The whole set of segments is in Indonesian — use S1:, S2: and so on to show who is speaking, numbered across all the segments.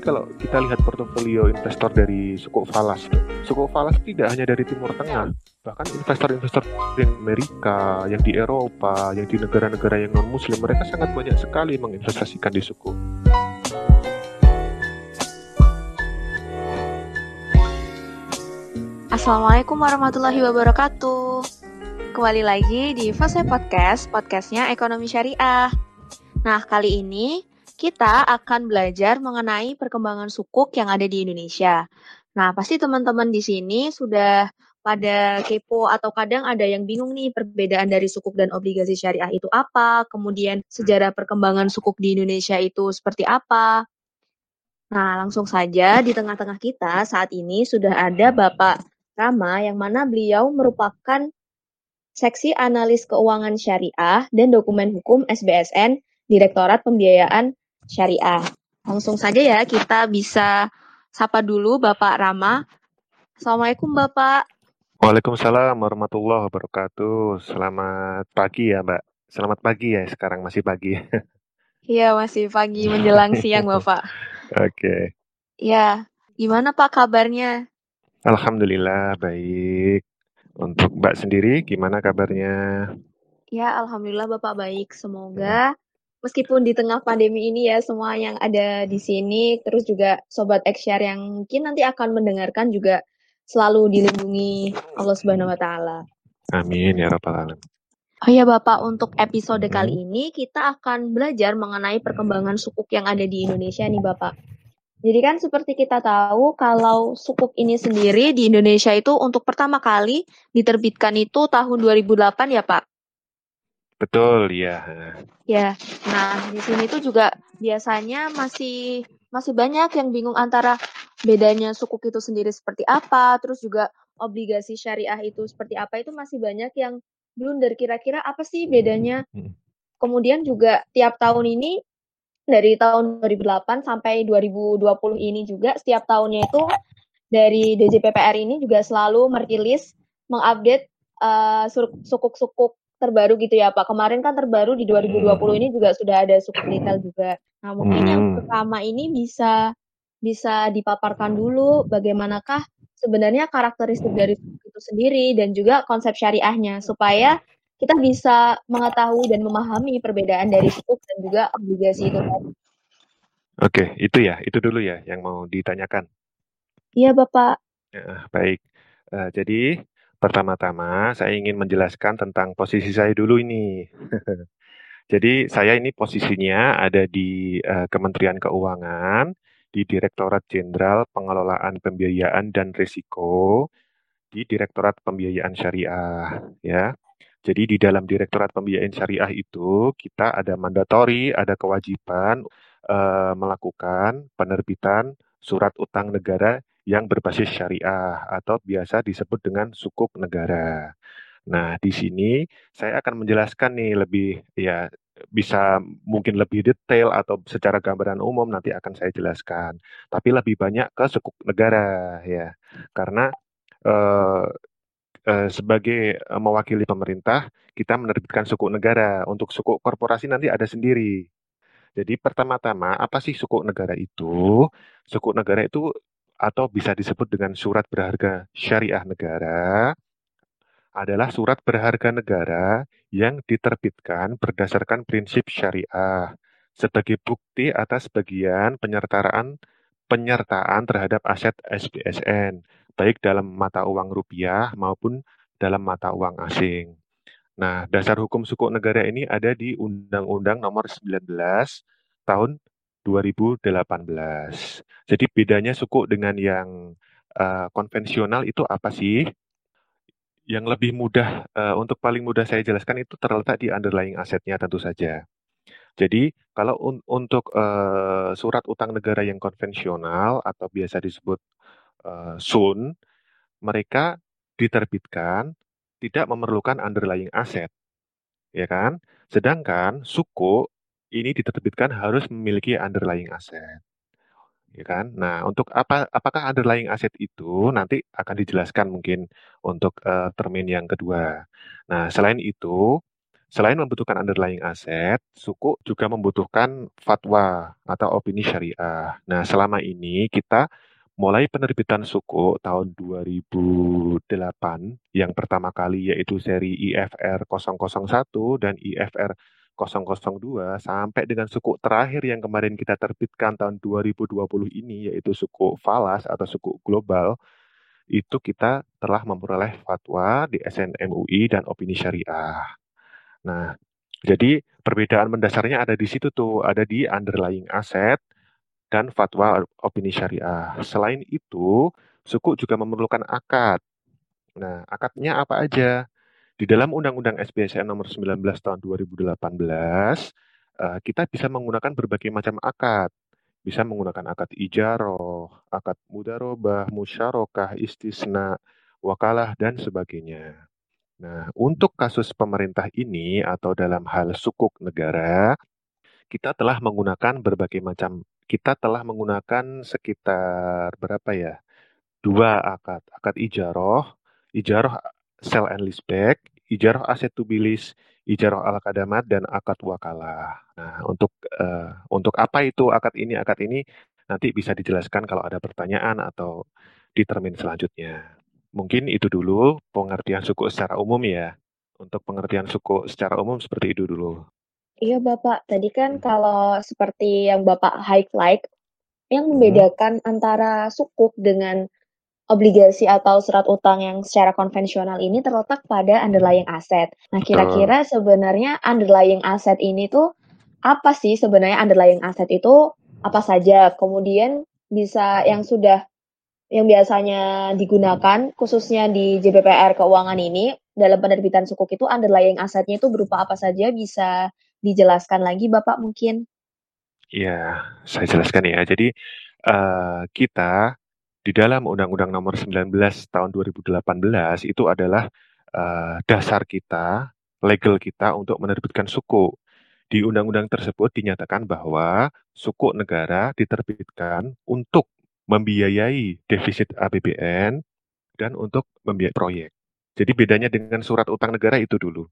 S1: kalau kita lihat portofolio investor dari suku falas suku falas tidak hanya dari timur tengah. Bahkan investor-investor yang Amerika yang di Eropa yang di negara-negara yang non muslim mereka sangat banyak sekali menginvestasikan di suku.
S2: Assalamualaikum warahmatullahi wabarakatuh. Kembali lagi di Fase Podcast, podcastnya Ekonomi Syariah. Nah, kali ini kita akan belajar mengenai perkembangan sukuk yang ada di Indonesia. Nah, pasti teman-teman di sini sudah pada kepo atau kadang ada yang bingung nih perbedaan dari sukuk dan obligasi syariah itu apa, kemudian sejarah perkembangan sukuk di Indonesia itu seperti apa. Nah, langsung saja di tengah-tengah kita saat ini sudah ada Bapak Rama yang mana beliau merupakan Seksi Analis Keuangan Syariah dan Dokumen Hukum SBSN Direktorat Pembiayaan syariah. Langsung saja ya kita bisa sapa dulu Bapak Rama. Assalamualaikum Bapak.
S1: Waalaikumsalam warahmatullahi wabarakatuh. Selamat pagi ya Mbak. Selamat pagi ya sekarang masih pagi.
S2: Iya masih pagi menjelang siang Bapak.
S1: Oke. Okay.
S2: Ya, gimana Pak kabarnya?
S1: Alhamdulillah baik. Untuk Mbak sendiri gimana kabarnya?
S2: Ya, alhamdulillah Bapak baik. Semoga meskipun di tengah pandemi ini ya semua yang ada di sini terus juga sobat Eksyar yang mungkin nanti akan mendengarkan juga selalu dilindungi Allah Subhanahu wa taala.
S1: Amin ya rabbal alamin.
S2: Oh ya Bapak, untuk episode hmm. kali ini kita akan belajar mengenai perkembangan sukuk yang ada di Indonesia nih Bapak. Jadi kan seperti kita tahu kalau sukuk ini sendiri di Indonesia itu untuk pertama kali diterbitkan itu tahun 2008 ya Pak.
S1: Betul, ya.
S2: Ya, nah di sini tuh juga biasanya masih masih banyak yang bingung antara bedanya sukuk itu sendiri seperti apa, terus juga obligasi syariah itu seperti apa itu masih banyak yang belum dari kira-kira apa sih bedanya. Hmm. Kemudian juga tiap tahun ini dari tahun 2008 sampai 2020 ini juga setiap tahunnya itu dari DJPPR ini juga selalu merilis mengupdate uh, sukuk-sukuk terbaru gitu ya Pak. Kemarin kan terbaru di 2020 hmm. ini juga sudah ada suku detail juga. Nah mungkin hmm. yang pertama ini bisa bisa dipaparkan dulu bagaimanakah sebenarnya karakteristik dari suku itu sendiri dan juga konsep syariahnya supaya kita bisa mengetahui dan memahami perbedaan dari suku dan juga obligasi itu
S1: Oke, itu ya, itu dulu ya yang mau ditanyakan.
S2: Iya, Bapak.
S1: Ya, baik. Uh, jadi Pertama-tama, saya ingin menjelaskan tentang posisi saya dulu ini. Jadi, saya ini posisinya ada di uh, Kementerian Keuangan, di Direktorat Jenderal Pengelolaan Pembiayaan dan Risiko, di Direktorat Pembiayaan Syariah, ya. Jadi di dalam Direktorat Pembiayaan Syariah itu kita ada mandatori, ada kewajiban uh, melakukan penerbitan surat utang negara yang berbasis syariah atau biasa disebut dengan sukuk negara. Nah, di sini saya akan menjelaskan nih lebih ya bisa mungkin lebih detail atau secara gambaran umum nanti akan saya jelaskan. Tapi lebih banyak ke sukuk negara ya. Karena eh, eh, sebagai mewakili pemerintah, kita menerbitkan sukuk negara. Untuk sukuk korporasi nanti ada sendiri. Jadi pertama-tama apa sih sukuk negara itu? Sukuk negara itu atau bisa disebut dengan surat berharga syariah negara adalah surat berharga negara yang diterbitkan berdasarkan prinsip syariah sebagai bukti atas bagian penyertaan penyertaan terhadap aset SBSN baik dalam mata uang rupiah maupun dalam mata uang asing. Nah, dasar hukum sukuk negara ini ada di Undang-Undang Nomor 19 tahun 2018. Jadi bedanya suku dengan yang uh, konvensional itu apa sih? Yang lebih mudah uh, untuk paling mudah saya jelaskan itu terletak di underlying asetnya tentu saja. Jadi kalau un untuk uh, surat utang negara yang konvensional atau biasa disebut uh, SUN, mereka diterbitkan tidak memerlukan underlying aset, ya kan? Sedangkan suku ini diterbitkan harus memiliki underlying aset. Ya kan? Nah, untuk apa apakah underlying aset itu nanti akan dijelaskan mungkin untuk uh, termin yang kedua. Nah, selain itu Selain membutuhkan underlying aset, suku juga membutuhkan fatwa atau opini syariah. Nah, selama ini kita mulai penerbitan suku tahun 2008 yang pertama kali yaitu seri IFR 001 dan IFR 002 sampai dengan suku terakhir yang kemarin kita terbitkan tahun 2020 ini yaitu suku falas atau suku global itu kita telah memperoleh fatwa di SNMUI dan opini syariah. Nah, jadi perbedaan mendasarnya ada di situ tuh, ada di underlying aset dan fatwa opini syariah. Selain itu, suku juga memerlukan akad. Nah, akadnya apa aja? Di dalam Undang-Undang SBSN nomor 19 tahun 2018, eh, kita bisa menggunakan berbagai macam akad. Bisa menggunakan akad ijaroh, akad mudarobah, musyarakah, istisna, wakalah, dan sebagainya. Nah, untuk kasus pemerintah ini atau dalam hal sukuk negara, kita telah menggunakan berbagai macam, kita telah menggunakan sekitar berapa ya? Dua akad, akad ijaroh, ijaroh sell and leaseback, ijaroh aset to be lease, ijaroh al kadamat dan akad wakalah. Nah, untuk uh, untuk apa itu akad ini? Akad ini nanti bisa dijelaskan kalau ada pertanyaan atau di termin selanjutnya. Mungkin itu dulu pengertian suku secara umum ya. Untuk pengertian suku secara umum seperti itu dulu.
S2: Iya Bapak, tadi kan hmm. kalau seperti yang Bapak highlight, yang hmm. membedakan hmm. antara sukuk dengan obligasi atau surat utang yang secara konvensional ini terletak pada underlying asset. Nah, kira-kira sebenarnya underlying asset ini tuh apa sih sebenarnya underlying asset itu apa saja? Kemudian bisa yang sudah yang biasanya digunakan khususnya di JBPR keuangan ini dalam penerbitan sukuk itu underlying asetnya itu berupa apa saja bisa dijelaskan lagi Bapak mungkin?
S1: Iya, saya jelaskan ya. Jadi uh, kita di dalam Undang-Undang Nomor 19 Tahun 2018 itu adalah uh, dasar kita, legal kita untuk menerbitkan suku. Di undang-undang tersebut dinyatakan bahwa suku negara diterbitkan untuk membiayai defisit APBN dan untuk membiayai proyek. Jadi bedanya dengan surat utang negara itu dulu.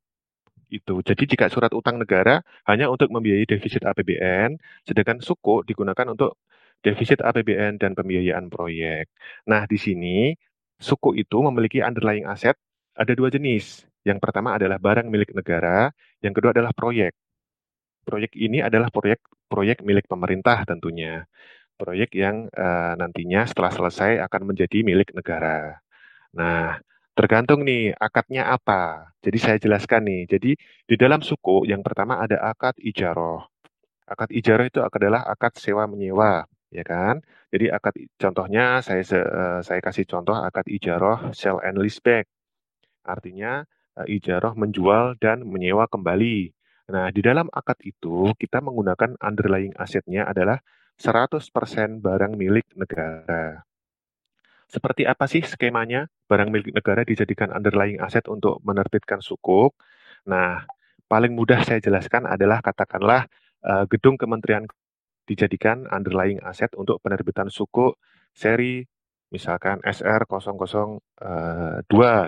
S1: Itu. Jadi jika surat utang negara hanya untuk membiayai defisit APBN, sedangkan suku digunakan untuk defisit APBN dan pembiayaan proyek. Nah, di sini suku itu memiliki underlying aset ada dua jenis. Yang pertama adalah barang milik negara, yang kedua adalah proyek. Proyek ini adalah proyek proyek milik pemerintah tentunya proyek yang uh, nantinya setelah selesai akan menjadi milik negara. Nah, tergantung nih akadnya apa. Jadi saya jelaskan nih. Jadi di dalam suku yang pertama ada akad ijaroh. Akad ijaroh itu adalah akad sewa menyewa, ya kan? Jadi akad contohnya saya uh, saya kasih contoh akad ijaroh sell and leaseback. Artinya uh, ijaroh menjual dan menyewa kembali. Nah, di dalam akad itu kita menggunakan underlying asetnya adalah 100% barang milik negara. Seperti apa sih skemanya barang milik negara dijadikan underlying aset untuk menerbitkan sukuk? Nah, paling mudah saya jelaskan adalah katakanlah uh, gedung kementerian dijadikan underlying aset untuk penerbitan sukuk seri misalkan SR 002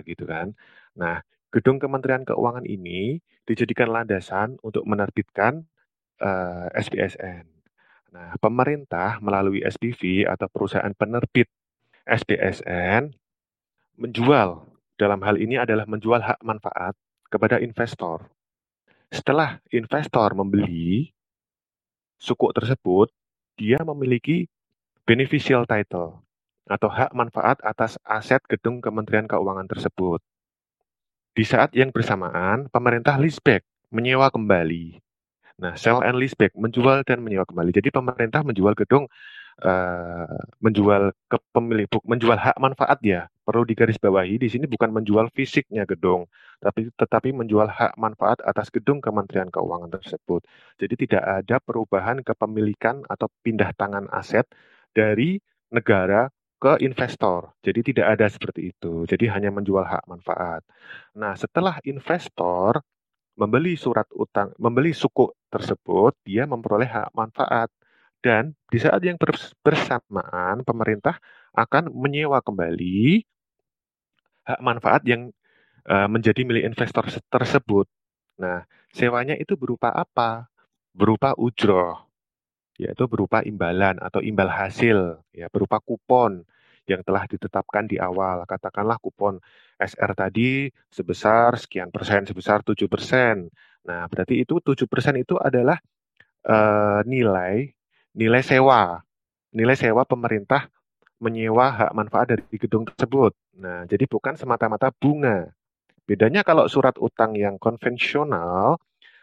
S1: gitu kan. Nah, gedung Kementerian Keuangan ini dijadikan landasan untuk menerbitkan uh, eh, SPSN. Nah, pemerintah melalui SPV atau perusahaan penerbit SPSN menjual, dalam hal ini adalah menjual hak manfaat kepada investor. Setelah investor membeli suku tersebut, dia memiliki beneficial title atau hak manfaat atas aset gedung Kementerian Keuangan tersebut. Di saat yang bersamaan, pemerintah leaseback menyewa kembali Nah, sell and leaseback, menjual dan menyewa kembali. Jadi pemerintah menjual gedung, uh, menjual ke pemilik, menjual hak manfaat ya. Perlu digarisbawahi di sini bukan menjual fisiknya gedung, tapi tetapi menjual hak manfaat atas gedung Kementerian Keuangan tersebut. Jadi tidak ada perubahan kepemilikan atau pindah tangan aset dari negara ke investor. Jadi tidak ada seperti itu. Jadi hanya menjual hak manfaat. Nah, setelah investor membeli surat utang, membeli suku tersebut, dia memperoleh hak manfaat. Dan di saat yang bersamaan, pemerintah akan menyewa kembali hak manfaat yang uh, menjadi milik investor tersebut. Nah, Sewanya itu berupa apa? Berupa ujroh, yaitu berupa imbalan atau imbal hasil, ya berupa kupon yang telah ditetapkan di awal. Katakanlah kupon SR tadi sebesar sekian persen, sebesar 7 persen. Nah, berarti itu 7 persen itu adalah uh, nilai nilai sewa, nilai sewa pemerintah menyewa hak manfaat dari gedung tersebut. Nah, jadi bukan semata-mata bunga. Bedanya kalau surat utang yang konvensional,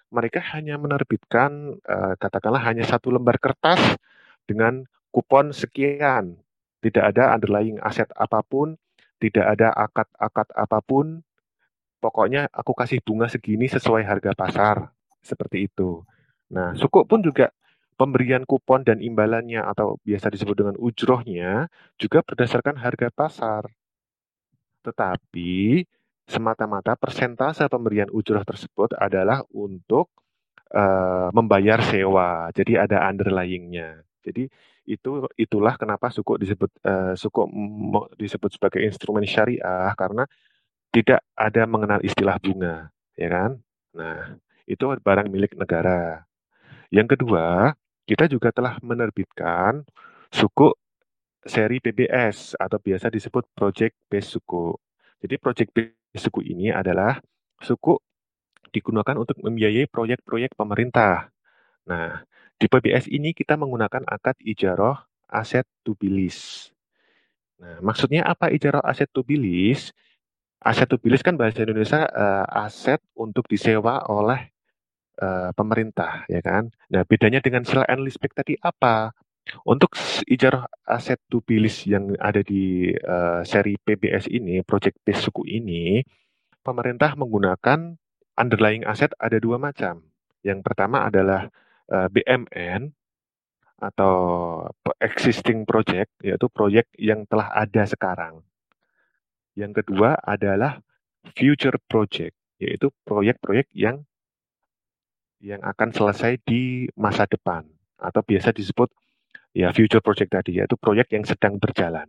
S1: mereka hanya menerbitkan uh, katakanlah hanya satu lembar kertas dengan kupon sekian. Tidak ada underlying aset apa pun, tidak ada akad-akad apa pun. Pokoknya aku kasih bunga segini sesuai harga pasar. Seperti itu. Nah, sukuk pun juga pemberian kupon dan imbalannya atau biasa disebut dengan ujrohnya juga berdasarkan harga pasar. Tetapi semata-mata persentase pemberian ujroh tersebut adalah untuk uh, membayar sewa. Jadi ada underlyingnya. Jadi itu itulah kenapa suku disebut uh, suku disebut sebagai instrumen syariah karena tidak ada mengenal istilah bunga, ya kan? Nah, itu barang milik negara. Yang kedua, kita juga telah menerbitkan suku seri PBS atau biasa disebut project based suku. Jadi project based suku ini adalah suku digunakan untuk membiayai proyek-proyek pemerintah. Nah, di PBS ini kita menggunakan akad ijaroh aset to bilis. Nah, maksudnya apa ijaroh aset to bilis? Aset to bilis kan bahasa Indonesia uh, aset untuk disewa oleh uh, pemerintah, ya kan? Nah, bedanya dengan sell and leaseback tadi apa? Untuk ijarah aset to bilis yang ada di uh, seri PBS ini, project based suku ini, pemerintah menggunakan underlying aset ada dua macam. Yang pertama adalah uh, BMN atau existing project, yaitu proyek yang telah ada sekarang. Yang kedua adalah future project, yaitu proyek-proyek yang yang akan selesai di masa depan atau biasa disebut ya future project tadi yaitu proyek yang sedang berjalan.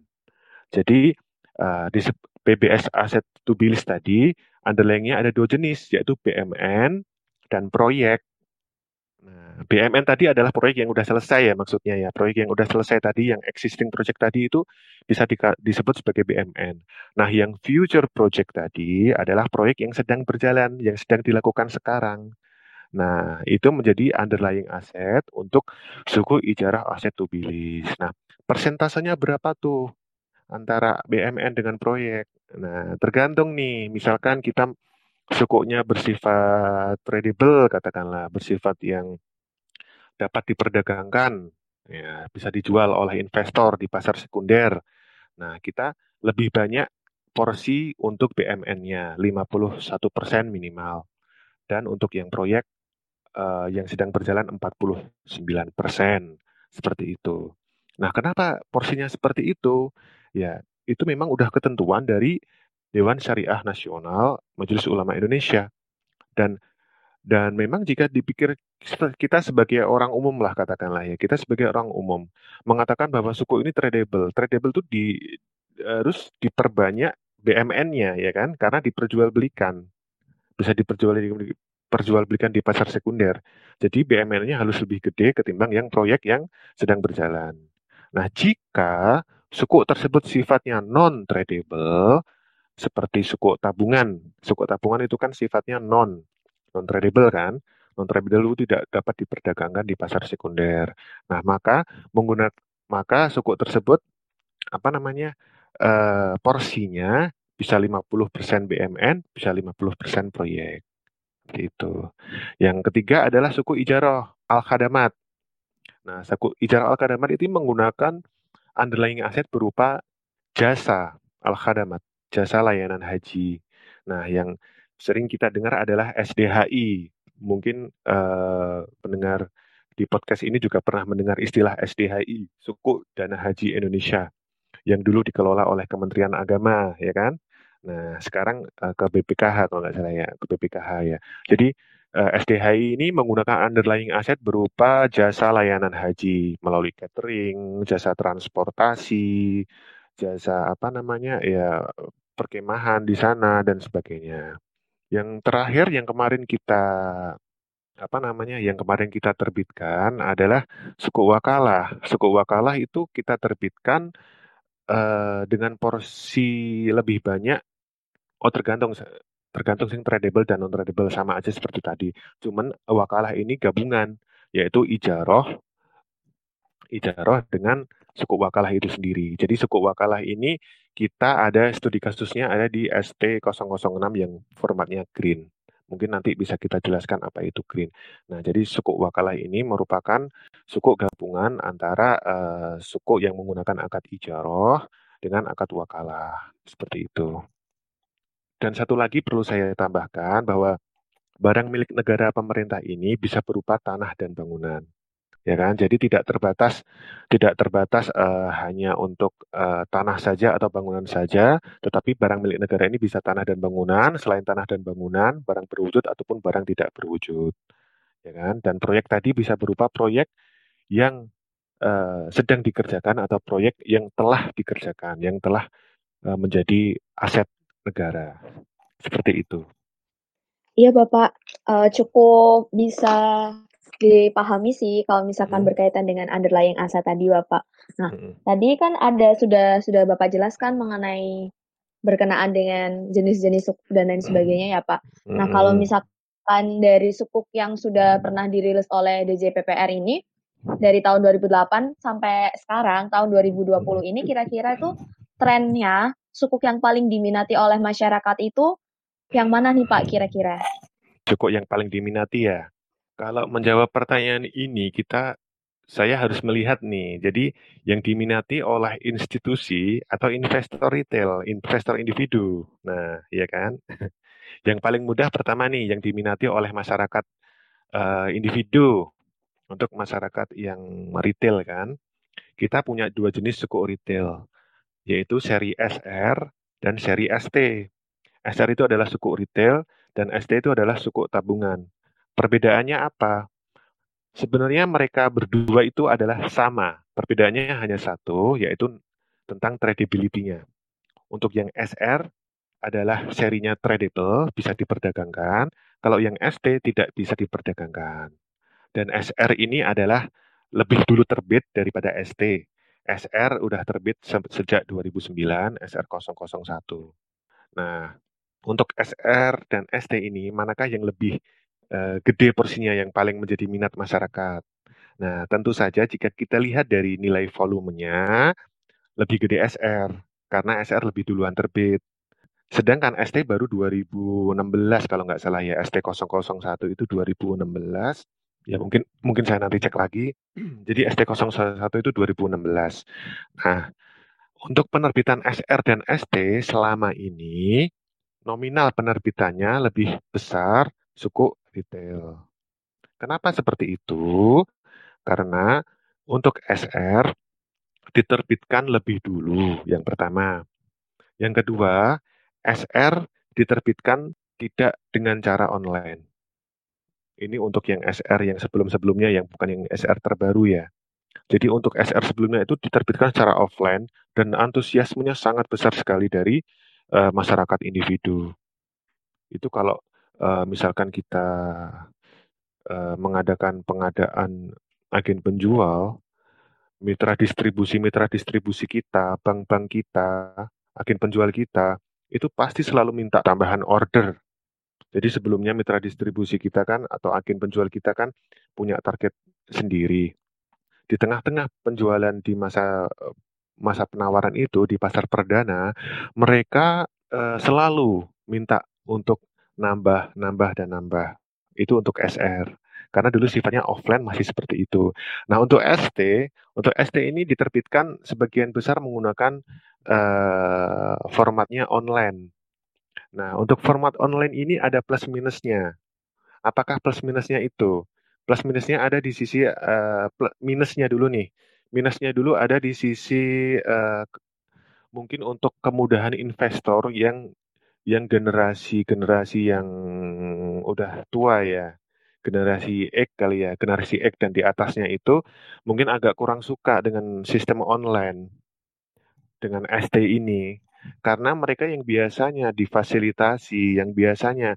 S1: Jadi uh, di PBS Asset to be list tadi underlyingnya ada dua jenis yaitu BMN dan proyek. Nah, BMN tadi adalah proyek yang sudah selesai ya maksudnya ya proyek yang sudah selesai tadi yang existing project tadi itu bisa di, disebut sebagai BMN. Nah yang future project tadi adalah proyek yang sedang berjalan yang sedang dilakukan sekarang. Nah, itu menjadi underlying aset untuk suku ijarah aset to bilis. Nah, persentasenya berapa tuh antara BMN dengan proyek? Nah, tergantung nih, misalkan kita sukunya bersifat tradable katakanlah, bersifat yang dapat diperdagangkan, ya, bisa dijual oleh investor di pasar sekunder. Nah, kita lebih banyak porsi untuk BMN-nya, 51% minimal. Dan untuk yang proyek uh, yang sedang berjalan 49 persen seperti itu. Nah, kenapa porsinya seperti itu? Ya, itu memang udah ketentuan dari Dewan Syariah Nasional Majelis Ulama Indonesia. Dan dan memang jika dipikir kita sebagai orang umum lah katakanlah ya, kita sebagai orang umum mengatakan bahwa suku ini tradable. Tradable itu di harus diperbanyak BMN-nya ya kan, karena diperjualbelikan. Bisa diperjualbelikan perjualbelikan di pasar sekunder. Jadi BMN-nya harus lebih gede ketimbang yang proyek yang sedang berjalan. Nah, jika suku tersebut sifatnya non-tradable, seperti suku tabungan. Suku tabungan itu kan sifatnya non non tradable kan? Non tradable itu tidak dapat diperdagangkan di pasar sekunder. Nah, maka menggunakan maka suku tersebut apa namanya? Uh, porsinya bisa 50% BMN, bisa 50% proyek itu. Yang ketiga adalah suku Ijaroh Al-Khadamat. Nah, suku Ijaroh Al-Khadamat itu menggunakan underlying aset berupa jasa Al-Khadamat, jasa layanan haji. Nah, yang sering kita dengar adalah SDHI. Mungkin uh, pendengar di podcast ini juga pernah mendengar istilah SDHI, Suku Dana Haji Indonesia, yang dulu dikelola oleh Kementerian Agama, ya kan? Nah, sekarang uh, ke BPKH kalau nggak salah ya, ke BPKH ya. Jadi uh, eh, SDHI ini menggunakan underlying aset berupa jasa layanan haji melalui catering, jasa transportasi, jasa apa namanya ya perkemahan di sana dan sebagainya. Yang terakhir yang kemarin kita apa namanya yang kemarin kita terbitkan adalah suku wakalah. Suku wakalah itu kita terbitkan uh, dengan porsi lebih banyak. Oh tergantung tergantung sing tradable dan non tradable sama aja seperti tadi. Cuman wakalah ini gabungan yaitu ijaroh ijaroh dengan suku wakalah itu sendiri. Jadi suku wakalah ini kita ada studi kasusnya ada di ST006 yang formatnya green. Mungkin nanti bisa kita jelaskan apa itu green. Nah, jadi suku wakalah ini merupakan suku gabungan antara uh, suku yang menggunakan akad ijaroh dengan akad wakalah. Seperti itu. Dan satu lagi perlu saya tambahkan bahwa barang milik negara pemerintah ini bisa berupa tanah dan bangunan ya kan? Jadi tidak terbatas tidak terbatas uh, hanya untuk uh, tanah saja atau bangunan saja, tetapi barang milik negara ini bisa tanah dan bangunan, selain tanah dan bangunan, barang berwujud ataupun barang tidak berwujud, ya kan? Dan proyek tadi bisa berupa proyek yang uh, sedang dikerjakan atau proyek yang telah dikerjakan, yang telah uh, menjadi aset negara, seperti itu.
S2: Iya Bapak, uh, cukup bisa dipahami sih kalau misalkan hmm. berkaitan dengan underlying aset tadi Bapak. Nah, hmm. tadi kan ada sudah sudah Bapak jelaskan mengenai berkenaan dengan jenis-jenis sukuk dan lain sebagainya ya Pak. Hmm. Nah, kalau misalkan dari sukuk yang sudah pernah dirilis oleh DJPPR ini dari tahun 2008 sampai sekarang tahun 2020 ini kira-kira itu trennya sukuk yang paling diminati oleh masyarakat itu yang mana nih Pak kira-kira?
S1: Sukuk yang paling diminati ya. Kalau menjawab pertanyaan ini, kita saya harus melihat nih. Jadi yang diminati oleh institusi atau investor retail, investor individu. Nah, ya kan? yang paling mudah pertama nih yang diminati oleh masyarakat uh, individu untuk masyarakat yang retail kan. Kita punya dua jenis suku retail, yaitu seri SR dan seri ST. SR itu adalah suku retail dan ST itu adalah suku tabungan. Perbedaannya apa? Sebenarnya mereka berdua itu adalah sama. Perbedaannya hanya satu, yaitu tentang tradability-nya. Untuk yang SR adalah serinya tradable, bisa diperdagangkan. Kalau yang ST tidak bisa diperdagangkan. Dan SR ini adalah lebih dulu terbit daripada ST. SR udah terbit sejak 2009, SR 001. Nah, untuk SR dan ST ini, manakah yang lebih uh, gede porsinya yang paling menjadi minat masyarakat. Nah, tentu saja jika kita lihat dari nilai volumenya, lebih gede SR, karena SR lebih duluan terbit. Sedangkan ST baru 2016 kalau nggak salah ya, ST 001 itu 2016. Ya mungkin mungkin saya nanti cek lagi. Jadi ST 001 itu 2016. Nah, untuk penerbitan SR dan ST selama ini nominal penerbitannya lebih besar suku retail. Kenapa seperti itu? Karena untuk SR diterbitkan lebih dulu, yang pertama. Yang kedua, SR diterbitkan tidak dengan cara online. Ini untuk yang SR yang sebelum-sebelumnya, yang bukan yang SR terbaru ya. Jadi untuk SR sebelumnya itu diterbitkan secara offline dan antusiasmenya sangat besar sekali dari uh, masyarakat individu. Itu kalau uh, misalkan kita uh, mengadakan pengadaan agen penjual, mitra distribusi mitra distribusi kita, bank-bank kita, agen penjual kita, itu pasti selalu minta tambahan order. Jadi sebelumnya mitra distribusi kita kan atau agen penjual kita kan punya target sendiri. Di tengah-tengah penjualan di masa masa penawaran itu di pasar perdana, mereka uh, selalu minta untuk nambah, nambah, dan nambah. Itu untuk SR. Karena dulu sifatnya offline masih seperti itu. Nah, untuk ST, untuk ST ini diterbitkan sebagian besar menggunakan uh, formatnya online. Nah, untuk format online ini ada plus minusnya. Apakah plus minusnya itu? Plus minusnya ada di sisi uh, minusnya dulu nih. Minusnya dulu ada di sisi uh, mungkin untuk kemudahan investor yang yang generasi-generasi yang udah tua ya, generasi X kali ya, generasi X dan di atasnya itu mungkin agak kurang suka dengan sistem online dengan ST ini karena mereka yang biasanya difasilitasi, yang biasanya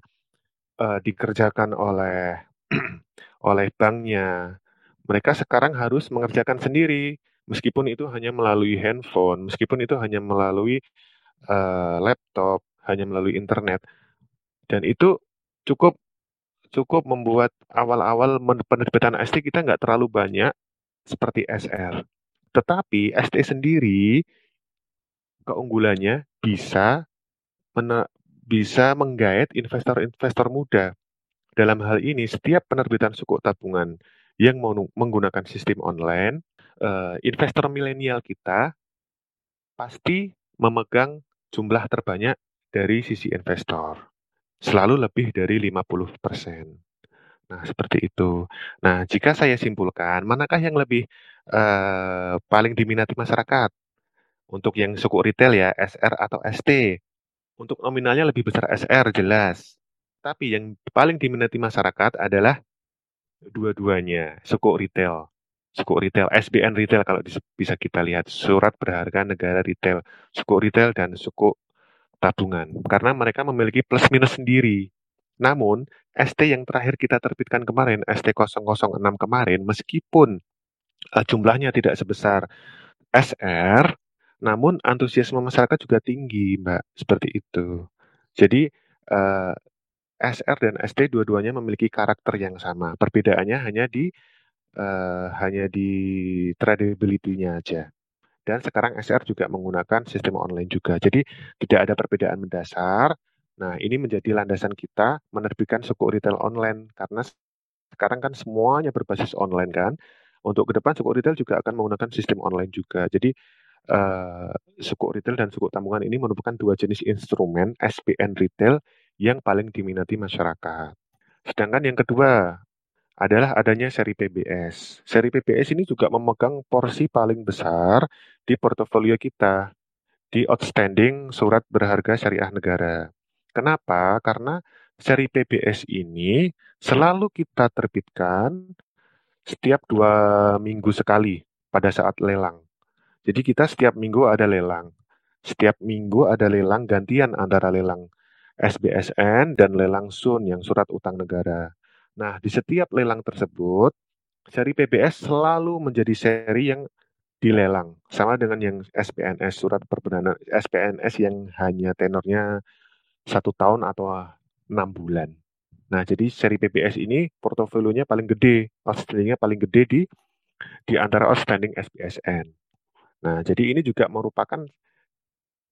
S1: uh, dikerjakan oleh oleh banknya. Mereka sekarang harus mengerjakan sendiri, meskipun itu hanya melalui handphone, meskipun itu hanya melalui uh, laptop, hanya melalui internet. Dan itu cukup cukup membuat awal-awal penerbitan ST kita nggak terlalu banyak seperti SR. Tetapi ST sendiri keunggulannya bisa bisa menggait investor-investor muda. Dalam hal ini, setiap penerbitan suku tabungan yang menggunakan sistem online, uh, investor milenial kita pasti memegang jumlah terbanyak dari sisi investor. Selalu lebih dari 50%. Nah, seperti itu. Nah, jika saya simpulkan, manakah yang lebih uh, paling diminati masyarakat? Untuk yang suku retail ya, SR atau ST. Untuk nominalnya lebih besar SR, jelas. Tapi yang paling diminati masyarakat adalah dua-duanya, suku retail. Suku retail, SBN retail kalau bisa kita lihat, surat berharga negara retail, suku retail dan suku tabungan. Karena mereka memiliki plus minus sendiri. Namun, ST yang terakhir kita terbitkan kemarin, ST006 kemarin, meskipun uh, jumlahnya tidak sebesar SR, namun antusiasme masyarakat juga tinggi, Mbak, seperti itu. Jadi uh, SR dan ST dua-duanya memiliki karakter yang sama. Perbedaannya hanya di uh, hanya di tradability-nya aja. Dan sekarang SR juga menggunakan sistem online juga. Jadi tidak ada perbedaan mendasar. Nah, ini menjadi landasan kita menerbitkan suku retail online karena sekarang kan semuanya berbasis online kan. Untuk ke depan suku retail juga akan menggunakan sistem online juga. Jadi uh, suku retail dan suku tabungan ini merupakan dua jenis instrumen SPN retail yang paling diminati masyarakat. Sedangkan yang kedua adalah adanya seri PBS. Seri PBS ini juga memegang porsi paling besar di portofolio kita di outstanding surat berharga syariah negara. Kenapa? Karena seri PBS ini selalu kita terbitkan setiap dua minggu sekali pada saat lelang. Jadi kita setiap minggu ada lelang. Setiap minggu ada lelang gantian antara lelang SBSN dan lelang SUN yang surat utang negara. Nah, di setiap lelang tersebut, seri PBS selalu menjadi seri yang dilelang. Sama dengan yang SPNS, surat perbendaharaan SPNS yang hanya tenornya satu tahun atau enam bulan. Nah, jadi seri PBS ini portofolionya paling gede, outstandingnya paling gede di di antara outstanding SPSN. Nah, jadi ini juga merupakan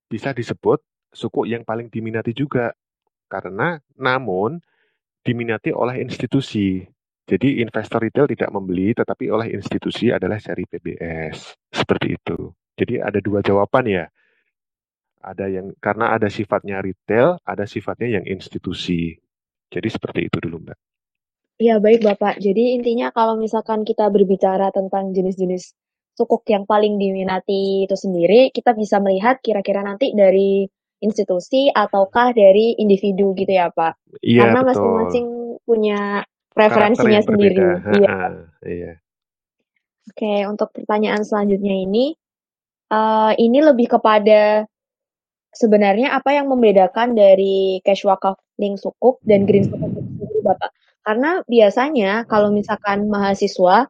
S1: bisa disebut suku yang paling diminati juga. Karena namun diminati oleh institusi. Jadi investor retail tidak membeli, tetapi oleh institusi adalah seri PBS. Seperti itu. Jadi ada dua jawaban ya. Ada yang karena ada sifatnya retail, ada sifatnya yang institusi. Jadi seperti itu dulu, Mbak.
S2: Iya, baik Bapak. Jadi intinya kalau misalkan kita berbicara tentang jenis-jenis sukuk yang paling diminati itu sendiri, kita bisa melihat kira-kira nanti dari institusi ataukah dari individu gitu ya Pak?
S1: Iya,
S2: Karena masing-masing punya preferensinya sendiri.
S1: Iya. iya.
S2: Oke, untuk pertanyaan selanjutnya ini, uh, ini lebih kepada sebenarnya apa yang membedakan dari cash wakaf link sukuk dan green sukuk itu Bapak? Karena biasanya kalau misalkan mahasiswa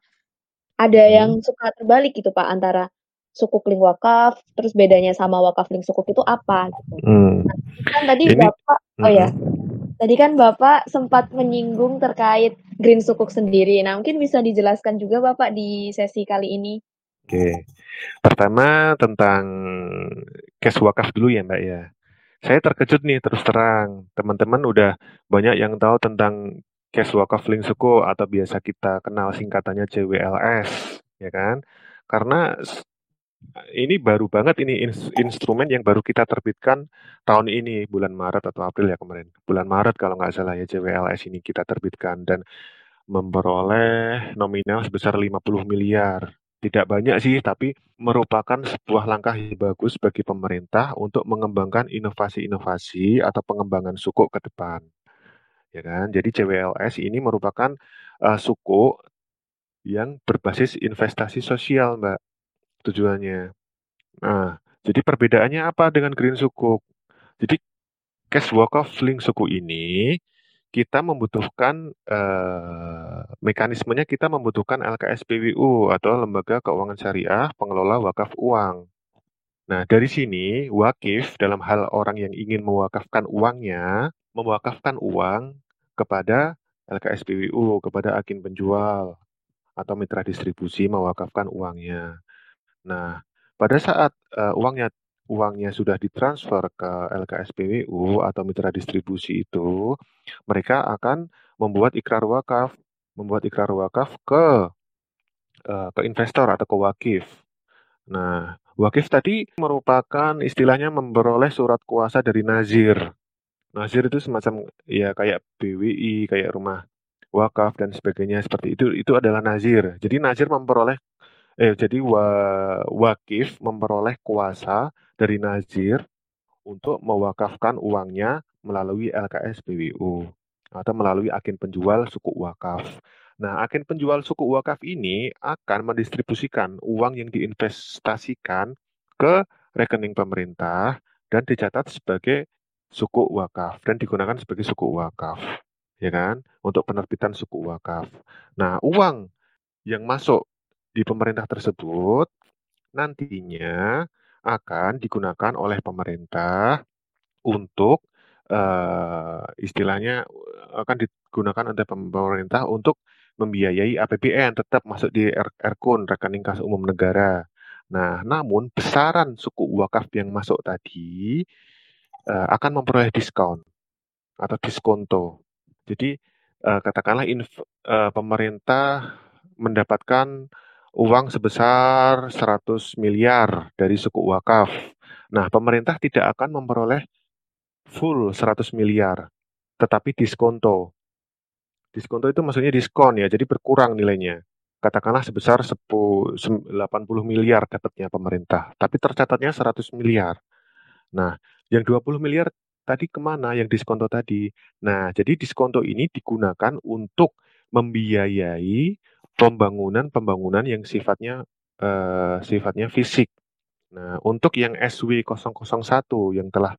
S2: ada hmm. yang suka terbalik gitu Pak antara sukuk link wakaf, terus bedanya sama wakaf link sukuk itu apa gitu. Hmm. Nah, kan tadi Ini, Bapak oh ya. Tadi kan Bapak sempat menyinggung terkait green sukuk sendiri. Nah, mungkin bisa dijelaskan juga Bapak di sesi kali ini.
S1: Oke. Pertama tentang cash wakaf dulu ya, Mbak ya. Saya terkejut nih terus terang. Teman-teman udah banyak yang tahu tentang cash wakaf link suku atau biasa kita kenal singkatannya CWLS, ya kan? Karena ini baru banget ini instrumen yang baru kita terbitkan tahun ini bulan Maret atau April ya kemarin. Bulan Maret kalau nggak salah ya CWLS ini kita terbitkan dan memperoleh nominal sebesar 50 miliar. Tidak banyak sih, tapi merupakan sebuah langkah yang bagus bagi pemerintah untuk mengembangkan inovasi-inovasi atau pengembangan suku ke depan ya kan? Jadi CWLS ini merupakan uh, suku yang berbasis investasi sosial, Mbak, tujuannya. Nah, jadi perbedaannya apa dengan Green Sukuk? Jadi cash walk of link suku ini kita membutuhkan uh, mekanismenya kita membutuhkan LKSPWU atau Lembaga Keuangan Syariah Pengelola Wakaf Uang. Nah, dari sini wakif dalam hal orang yang ingin mewakafkan uangnya, mewakafkan uang kepada LKSPWU, kepada agen penjual atau mitra distribusi mewakafkan uangnya. Nah, pada saat uh, uangnya uangnya sudah ditransfer ke LKSPWU atau mitra distribusi itu, mereka akan membuat ikrar wakaf, membuat ikrar wakaf ke uh, ke investor atau ke wakif. Nah, wakif tadi merupakan istilahnya memperoleh surat kuasa dari nazir. Nazir itu semacam ya kayak BWI, kayak rumah wakaf dan sebagainya seperti itu. Itu adalah nazir. Jadi nazir memperoleh eh jadi wa, wakif memperoleh kuasa dari nazir untuk mewakafkan uangnya melalui LKS BWU atau melalui agen penjual suku wakaf. Nah, agen penjual suku wakaf ini akan mendistribusikan uang yang diinvestasikan ke rekening pemerintah dan dicatat sebagai suku wakaf dan digunakan sebagai suku wakaf, ya kan? Untuk penerbitan suku wakaf. Nah, uang yang masuk di pemerintah tersebut nantinya akan digunakan oleh pemerintah untuk uh, istilahnya akan digunakan oleh pemerintah untuk membiayai APBN tetap masuk di RKUN rekening kas umum negara. Nah, namun besaran suku wakaf yang masuk tadi uh, akan memperoleh diskon atau diskonto. Jadi uh, katakanlah inf, uh, pemerintah mendapatkan uang sebesar 100 miliar dari suku wakaf. Nah, pemerintah tidak akan memperoleh full 100 miliar, tetapi diskonto. Diskonto itu maksudnya diskon ya, jadi berkurang nilainya. Katakanlah sebesar 10, 80 miliar dapatnya pemerintah, tapi tercatatnya 100 miliar. Nah, yang 20 miliar tadi ke mana yang diskonto tadi? Nah, jadi diskonto ini digunakan untuk membiayai pembangunan-pembangunan yang sifatnya uh, sifatnya fisik. Nah, untuk yang SW001 yang telah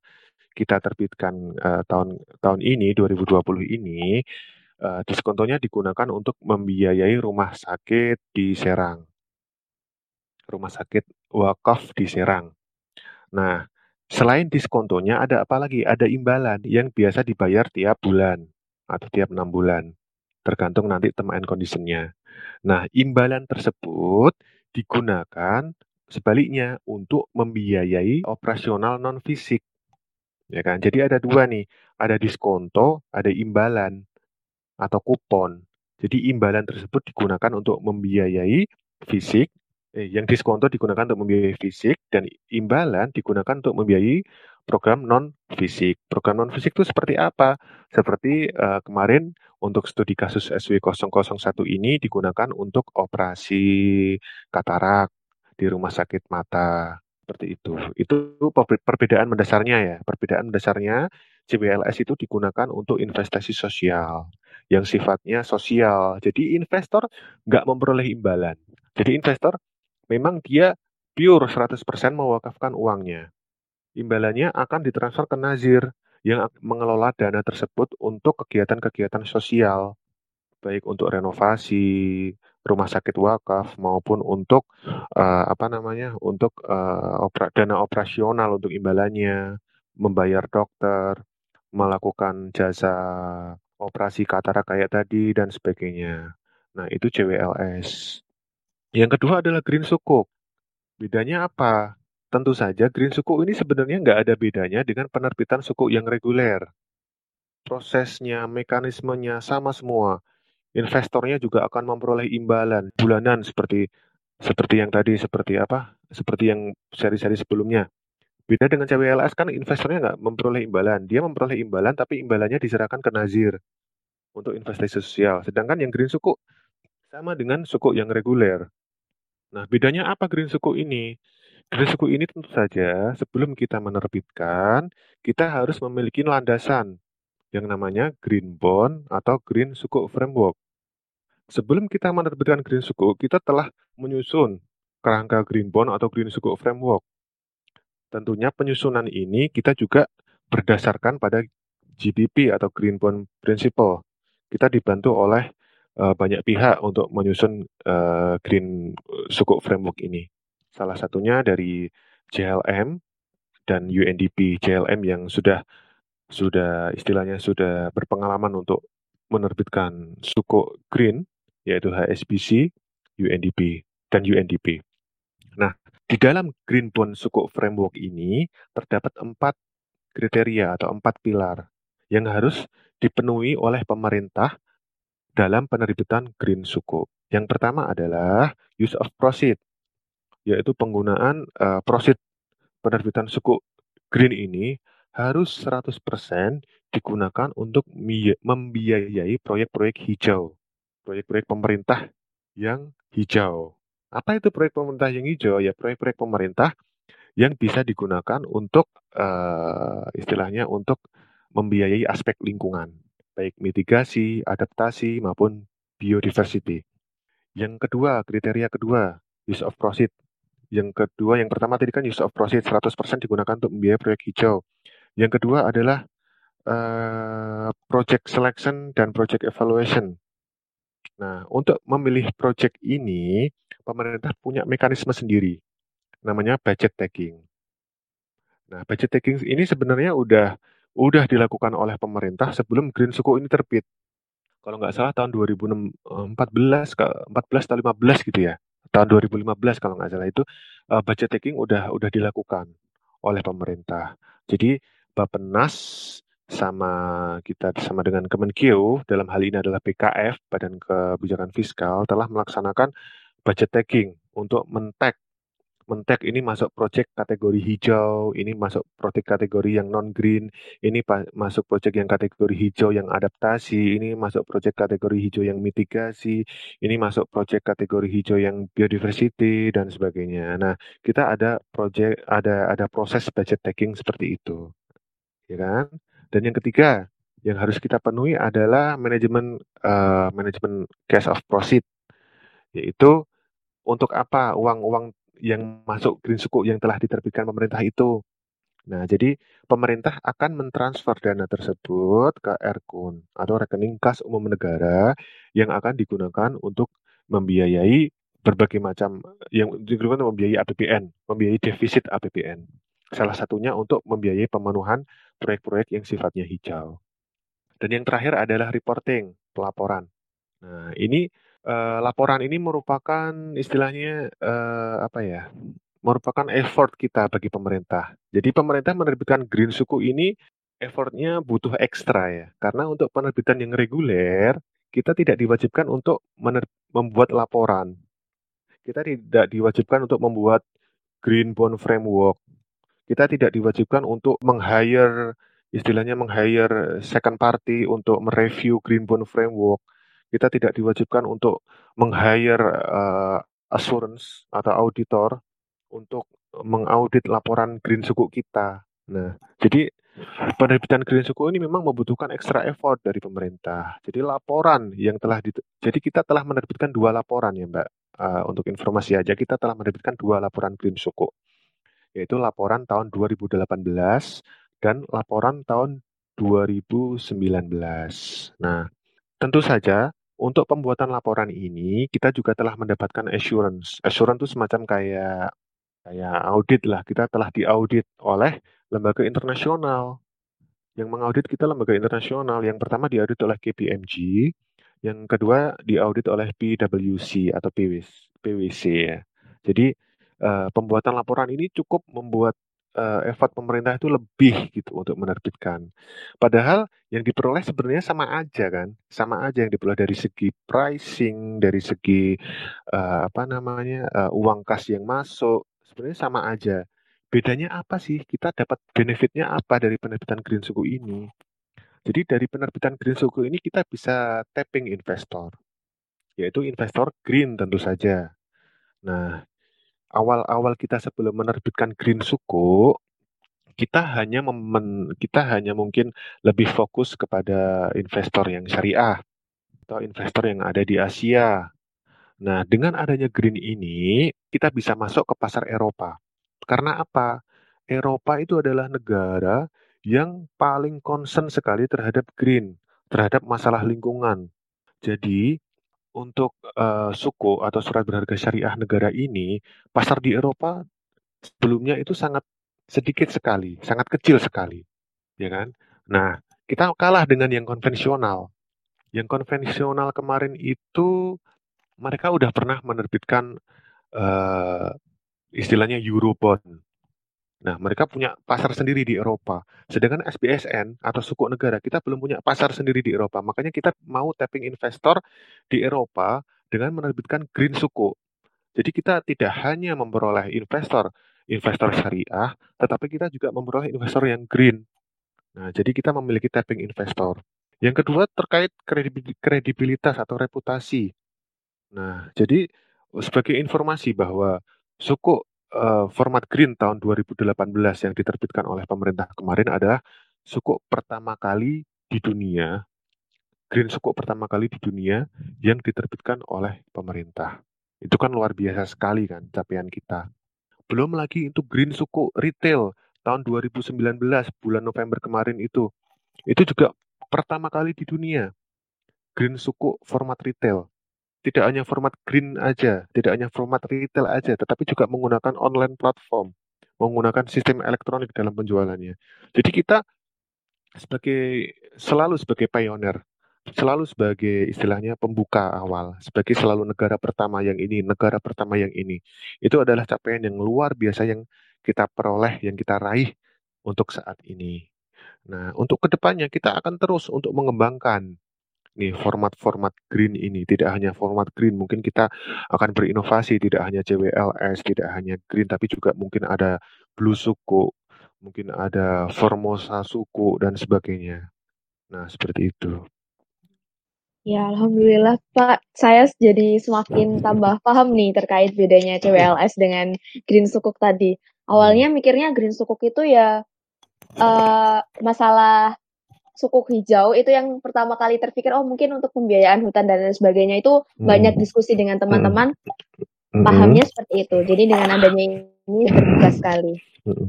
S1: kita terbitkan uh, tahun tahun ini 2020 ini uh, diskontonya digunakan untuk membiayai rumah sakit di Serang. Rumah sakit wakaf di Serang. Nah, selain diskontonya ada apa lagi? Ada imbalan yang biasa dibayar tiap bulan atau tiap enam bulan, tergantung nanti term and conditionnya. Nah, imbalan tersebut digunakan sebaliknya untuk membiayai operasional non fisik. Ya kan? Jadi ada dua nih, ada diskonto, ada imbalan atau kupon. Jadi imbalan tersebut digunakan untuk membiayai fisik, yang diskonto digunakan untuk membiayai fisik dan imbalan digunakan untuk membiayai program non fisik. Program non fisik itu seperti apa? Seperti uh, kemarin untuk studi kasus SW001 ini digunakan untuk operasi katarak di rumah sakit mata seperti itu. Itu perbedaan mendasarnya ya. Perbedaan mendasarnya CBLS itu digunakan untuk investasi sosial yang sifatnya sosial. Jadi investor nggak memperoleh imbalan. Jadi investor memang dia pure 100% mewakafkan uangnya imbalannya akan ditransfer ke Nazir yang mengelola dana tersebut untuk kegiatan-kegiatan sosial, baik untuk renovasi rumah sakit wakaf maupun untuk uh, apa namanya untuk uh, opera, dana operasional untuk imbalannya, membayar dokter, melakukan jasa operasi katarak kayak tadi dan sebagainya. Nah, itu CWLS. Yang kedua adalah Green Sukuk. Bedanya apa? Tentu saja green suku ini sebenarnya nggak ada bedanya dengan penerbitan suku yang reguler. Prosesnya, mekanismenya sama semua. Investornya juga akan memperoleh imbalan bulanan seperti seperti yang tadi, seperti apa? Seperti yang seri-seri sebelumnya. Beda dengan CWLS kan investornya nggak memperoleh imbalan. Dia memperoleh imbalan tapi imbalannya diserahkan ke Nazir untuk investasi sosial. Sedangkan yang green suku sama dengan suku yang reguler. Nah, bedanya apa green suku ini? Risiko ini tentu saja sebelum kita menerbitkan, kita harus memiliki landasan yang namanya Green Bond atau Green Suku Framework. Sebelum kita menerbitkan Green Suku, kita telah menyusun kerangka Green Bond atau Green Suku Framework. Tentunya penyusunan ini kita juga berdasarkan pada GBP atau Green Bond Principle. Kita dibantu oleh uh, banyak pihak untuk menyusun uh, Green Sukuk Framework ini. Salah satunya dari JLM dan UNDP. JLM yang sudah sudah istilahnya sudah berpengalaman untuk menerbitkan sukuk green yaitu HSBC, UNDP dan UNDP. Nah, di dalam Green Bond Sukuk Framework ini terdapat empat kriteria atau empat pilar yang harus dipenuhi oleh pemerintah dalam penerbitan Green Sukuk. Yang pertama adalah use of proceed, yaitu penggunaan uh, proceed penerbitan suku green ini harus 100% digunakan untuk membiayai proyek-proyek hijau, proyek-proyek pemerintah yang hijau. Apa itu proyek pemerintah yang hijau? Ya proyek-proyek pemerintah yang bisa digunakan untuk uh, istilahnya untuk membiayai aspek lingkungan, baik mitigasi, adaptasi maupun biodiversity. Yang kedua, kriteria kedua, use of proceed. Yang kedua, yang pertama tadi kan use of proceed 100% digunakan untuk membiayai proyek hijau. Yang kedua adalah uh, project selection dan project evaluation. Nah, untuk memilih project ini, pemerintah punya mekanisme sendiri, namanya budget taking. Nah, budget taking ini sebenarnya udah udah dilakukan oleh pemerintah sebelum Green Suku ini terbit. Kalau nggak salah tahun 2014 ke 14 atau 15 gitu ya. Tahun 2015 kalau nggak salah itu uh, budget taking udah udah dilakukan oleh pemerintah. Jadi Bappenas sama kita sama dengan Kemenkeu dalam hal ini adalah BKF Badan Kebijakan Fiskal telah melaksanakan budget tagging untuk mentek mentek ini masuk proyek kategori hijau, ini masuk proyek kategori yang non green, ini masuk proyek yang kategori hijau yang adaptasi, ini masuk proyek kategori hijau yang mitigasi, ini masuk proyek kategori hijau yang biodiversity dan sebagainya. Nah, kita ada proyek ada ada proses budget tagging seperti itu ya kan? Dan yang ketiga yang harus kita penuhi adalah manajemen uh, manajemen cash of proceed, yaitu untuk apa uang-uang yang masuk green suku yang telah diterbitkan pemerintah itu. Nah, jadi pemerintah akan mentransfer dana tersebut ke RKUN atau rekening kas umum negara yang akan digunakan untuk membiayai berbagai macam yang digunakan membiayai APBN, membiayai defisit APBN. Salah satunya untuk membiayai pemenuhan proyek-proyek yang sifatnya hijau. Dan yang terakhir adalah reporting, pelaporan. Nah, ini uh, laporan ini merupakan istilahnya uh, apa ya? merupakan effort kita bagi pemerintah. Jadi pemerintah menerbitkan green suku ini effortnya butuh ekstra ya. Karena untuk penerbitan yang reguler, kita tidak diwajibkan untuk membuat laporan. Kita tidak diwajibkan untuk membuat green bond framework kita tidak diwajibkan untuk meng-hire istilahnya meng-hire second party untuk mereview Green Bond Framework. Kita tidak diwajibkan untuk meng-hire uh, assurance atau auditor untuk mengaudit laporan Green Suku kita. Nah, jadi penerbitan Green Suku ini memang membutuhkan extra effort dari pemerintah. Jadi laporan yang telah di, jadi kita telah menerbitkan dua laporan ya Mbak. Uh, untuk informasi aja kita telah menerbitkan dua laporan Green Suku yaitu laporan tahun 2018 dan laporan tahun 2019. Nah, tentu saja untuk pembuatan laporan ini kita juga telah mendapatkan assurance. Assurance itu semacam kayak kayak audit lah. Kita telah diaudit oleh lembaga internasional. Yang mengaudit kita lembaga internasional. Yang pertama diaudit oleh KPMG, yang kedua diaudit oleh PwC atau PwC ya. Jadi uh, pembuatan laporan ini cukup membuat uh, effort pemerintah itu lebih gitu untuk menerbitkan. Padahal yang diperoleh sebenarnya sama aja kan, sama aja yang diperoleh dari segi pricing, dari segi uh, apa namanya uh, uang kas yang masuk, sebenarnya sama aja. Bedanya apa sih? Kita dapat benefitnya apa dari penerbitan green suku ini? Jadi dari penerbitan green suku ini kita bisa tapping investor, yaitu investor green tentu saja. Nah, awal-awal kita sebelum menerbitkan green suku, kita hanya memen, kita hanya mungkin lebih fokus kepada investor yang syariah atau investor yang ada di Asia. Nah, dengan adanya green ini, kita bisa masuk ke pasar Eropa. Karena apa? Eropa itu adalah negara yang paling concern sekali terhadap green, terhadap masalah lingkungan. Jadi, untuk uh, suku atau surat berharga syariah negara ini, pasar di Eropa sebelumnya itu sangat sedikit sekali, sangat kecil sekali, ya kan? Nah, kita kalah dengan yang konvensional. Yang konvensional kemarin itu mereka udah pernah menerbitkan uh, istilahnya Eurobond. Nah, mereka punya pasar sendiri di Eropa. Sedangkan SBSN atau suku negara kita belum punya pasar sendiri di Eropa. Makanya kita mau tapping investor di Eropa dengan menerbitkan green suku. Jadi kita tidak hanya memperoleh investor investor syariah, tetapi kita juga memperoleh investor yang green. Nah, jadi kita memiliki tapping investor. Yang kedua terkait kredibilitas atau reputasi. Nah, jadi sebagai informasi bahwa suku uh, format green tahun 2018 yang diterbitkan oleh pemerintah kemarin adalah suku pertama kali di dunia, green suku pertama kali di dunia yang diterbitkan oleh pemerintah. Itu kan luar biasa sekali kan capaian kita. Belum lagi itu green suku retail tahun 2019 bulan November kemarin itu. Itu juga pertama kali di dunia green suku format retail tidak hanya format green aja, tidak hanya format retail aja, tetapi juga menggunakan online platform, menggunakan sistem elektronik dalam penjualannya. Jadi kita sebagai selalu sebagai pioneer, selalu sebagai istilahnya pembuka awal, sebagai selalu negara pertama yang ini, negara pertama yang ini. Itu adalah capaian yang luar biasa yang kita peroleh, yang kita raih untuk saat ini. Nah, untuk ke depannya kita akan terus untuk mengembangkan nih format-format green ini tidak hanya format green mungkin kita akan berinovasi tidak hanya CWLS tidak hanya green tapi juga mungkin ada blue suku mungkin ada formosa suku dan sebagainya nah seperti itu
S2: Ya, alhamdulillah Pak. Saya jadi semakin tambah paham nih terkait bedanya CWLS dengan Green Sukuk tadi. Awalnya hmm. mikirnya Green Sukuk itu ya uh, masalah sukuk hijau itu yang pertama kali terpikir oh mungkin untuk pembiayaan hutan dan lain sebagainya itu hmm. banyak diskusi dengan teman-teman hmm. pahamnya seperti itu jadi dengan adanya ini terbuka sekali
S1: hmm.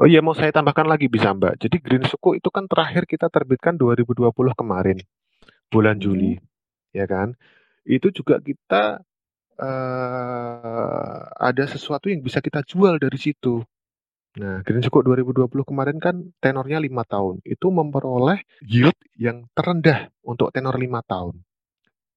S1: oh iya mau saya tambahkan lagi bisa mbak jadi green suku itu kan terakhir kita terbitkan 2020 kemarin bulan hmm. Juli ya kan itu juga kita uh, ada sesuatu yang bisa kita jual dari situ Nah, Green Sukuk 2020 kemarin kan tenornya lima tahun. Itu memperoleh yield yang terendah untuk tenor lima tahun.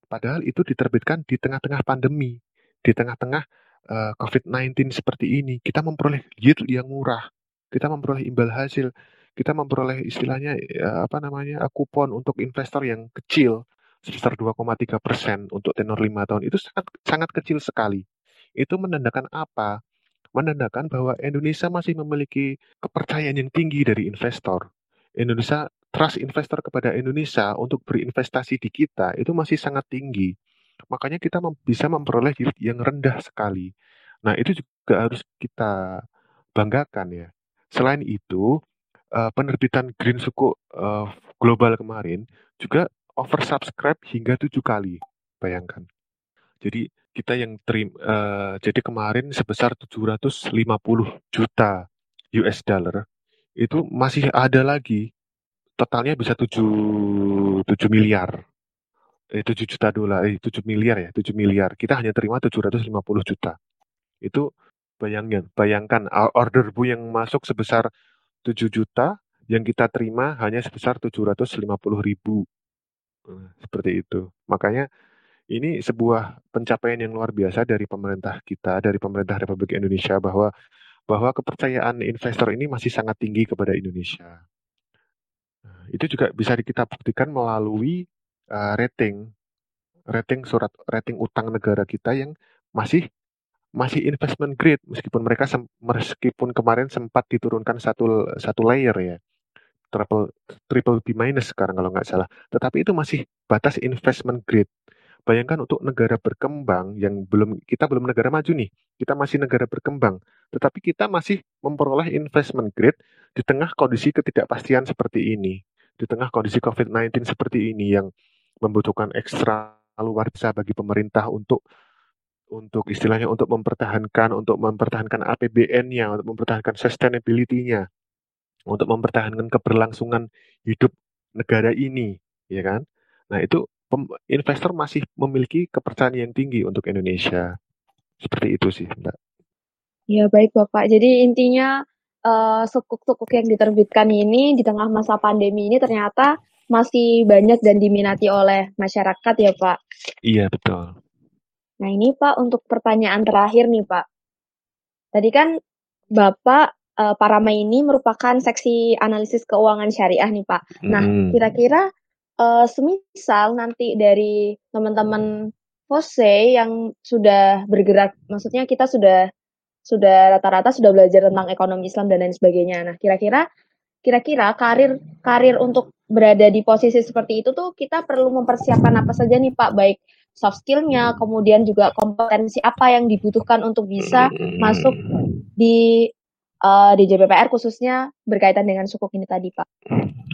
S1: Padahal itu diterbitkan di tengah-tengah pandemi, di tengah-tengah uh, eh, COVID-19 seperti ini. Kita memperoleh yield yang murah, kita memperoleh imbal hasil, kita memperoleh istilahnya uh, apa namanya kupon untuk investor yang kecil sebesar 2,3 persen untuk tenor lima tahun. Itu sangat sangat kecil sekali. Itu menandakan apa? Menandakan bahwa Indonesia masih memiliki kepercayaan yang tinggi dari investor. Indonesia trust investor kepada Indonesia untuk berinvestasi di kita itu masih sangat tinggi. Makanya kita bisa memperoleh yield yang rendah sekali. Nah, itu juga harus kita banggakan ya. Selain itu, uh, penerbitan Green Suku uh, global kemarin juga oversubscribe hingga tujuh kali. Bayangkan. Jadi kita yang terima uh, jadi kemarin sebesar 750 juta US dollar. Itu masih ada lagi. Totalnya bisa 7 7 miliar. Eh 7 juta dolar eh 7 miliar ya 7 miliar. Kita hanya terima 750 juta. Itu bayangkan bayangkan order bu yang masuk sebesar 7 juta yang kita terima hanya sebesar 750 ribu. Nah, seperti itu. Makanya ini sebuah pencapaian yang luar biasa dari pemerintah kita, dari pemerintah Republik Indonesia bahwa bahwa kepercayaan investor ini masih sangat tinggi kepada Indonesia. Nah, itu juga bisa kita buktikan melalui uh, rating rating surat rating utang negara kita yang masih masih investment grade meskipun mereka meskipun kemarin sempat diturunkan satu satu layer ya. Triple triple B minus sekarang kalau nggak salah. Tetapi itu masih batas investment grade Bayangkan untuk negara berkembang yang belum kita belum negara maju nih, kita masih negara berkembang, tetapi kita masih memperoleh investment grade di tengah kondisi ketidakpastian seperti ini, di tengah kondisi COVID-19 seperti ini yang membutuhkan ekstra luar biasa bagi pemerintah untuk untuk istilahnya untuk mempertahankan untuk mempertahankan APBN-nya, untuk mempertahankan sustainability-nya. untuk mempertahankan keberlangsungan hidup negara ini, ya kan? Nah, itu investor masih memiliki kepercayaan yang tinggi untuk Indonesia. Seperti itu sih, Mbak.
S2: Ya, baik Bapak. Jadi intinya uh, sukuk-sukuk yang diterbitkan ini di tengah masa pandemi ini ternyata masih banyak dan diminati oleh masyarakat ya Pak?
S1: Iya, betul.
S2: Nah ini Pak, untuk pertanyaan terakhir nih Pak. Tadi kan Bapak uh, Parama ini merupakan seksi analisis keuangan syariah nih Pak. Nah, kira-kira uh, semisal nanti dari teman-teman Jose yang sudah bergerak, maksudnya kita sudah sudah rata-rata sudah belajar tentang ekonomi Islam dan lain sebagainya. Nah, kira-kira kira-kira karir karir untuk berada di posisi seperti itu tuh kita perlu mempersiapkan apa saja nih Pak, baik soft skillnya, kemudian juga kompetensi apa yang dibutuhkan untuk bisa masuk di uh, di JPPR khususnya berkaitan dengan sukuk ini tadi Pak.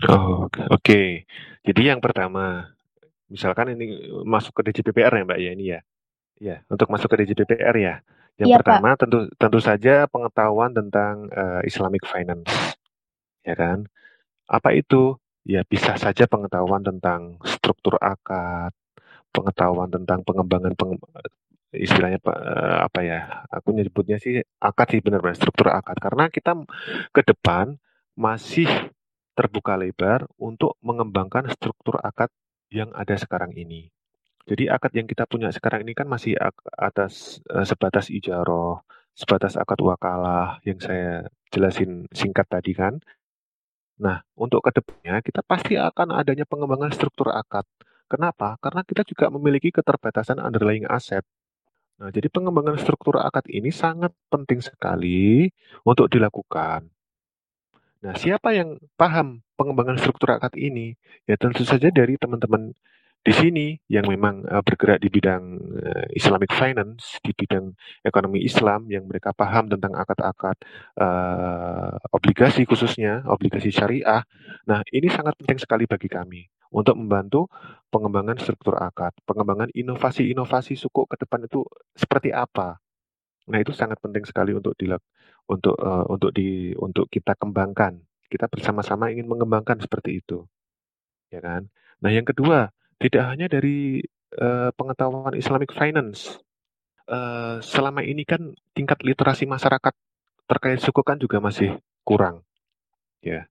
S1: Oh, oke. Okay. Jadi yang pertama, misalkan ini masuk ke DJPPR ya Mbak ya ini ya. Ya, untuk masuk ke DJPPR ya. Yang ya, pertama Pak. tentu tentu saja pengetahuan tentang uh, Islamic finance. Ya kan? Apa itu? Ya bisa saja pengetahuan tentang struktur akad, pengetahuan tentang pengembangan peng, istilahnya eh, apa ya aku nyebutnya sih akad sih benar-benar struktur akad karena kita ke depan masih terbuka lebar untuk mengembangkan struktur akad yang ada sekarang ini. Jadi akad yang kita punya sekarang ini kan masih atas uh, sebatas ijaroh, sebatas akad wakalah yang saya jelasin singkat tadi kan. Nah, untuk ke depannya kita pasti akan adanya pengembangan struktur akad. Kenapa? Karena kita juga memiliki keterbatasan underlying aset. Nah, jadi pengembangan struktur akad ini sangat penting sekali untuk dilakukan. Nah, siapa yang paham pengembangan struktur akad ini? Ya tentu saja dari teman-teman di sini yang memang uh, bergerak di bidang uh, Islamic finance, di bidang ekonomi Islam yang mereka paham tentang akad-akad uh, obligasi khususnya obligasi syariah. Nah, ini sangat penting sekali bagi kami untuk membantu pengembangan struktur akad, pengembangan inovasi-inovasi suku ke depan itu seperti apa. Nah, itu sangat penting sekali untuk dilak untuk uh, untuk di untuk kita kembangkan. Kita bersama-sama ingin mengembangkan seperti itu. Ya kan? Nah, yang kedua, tidak hanya dari uh, pengetahuan Islamic finance. Uh, selama ini kan tingkat literasi masyarakat terkait suku kan juga masih kurang, ya.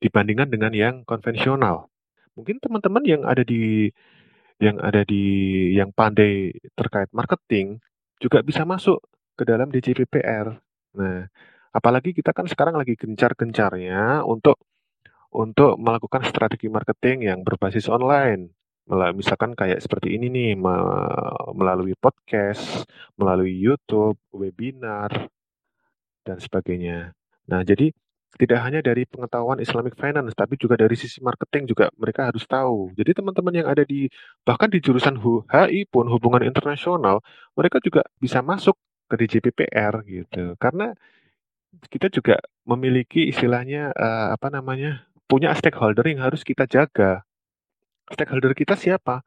S1: Dibandingkan dengan yang konvensional. Mungkin teman-teman yang ada di yang ada di yang pandai terkait marketing juga bisa masuk ke dalam DJPPR. Nah, apalagi kita kan sekarang lagi gencar-gencarnya untuk untuk melakukan strategi marketing yang berbasis online. Misalkan kayak seperti ini nih, melalui podcast, melalui YouTube, webinar, dan sebagainya. Nah, jadi tidak hanya dari pengetahuan Islamic Finance, tapi juga dari sisi marketing juga mereka harus tahu. Jadi teman-teman yang ada di bahkan di jurusan HI pun hubungan internasional, mereka juga bisa masuk ke DJPPR gitu. Karena kita juga memiliki istilahnya uh, apa namanya punya stakeholder yang harus kita jaga. Stakeholder kita siapa?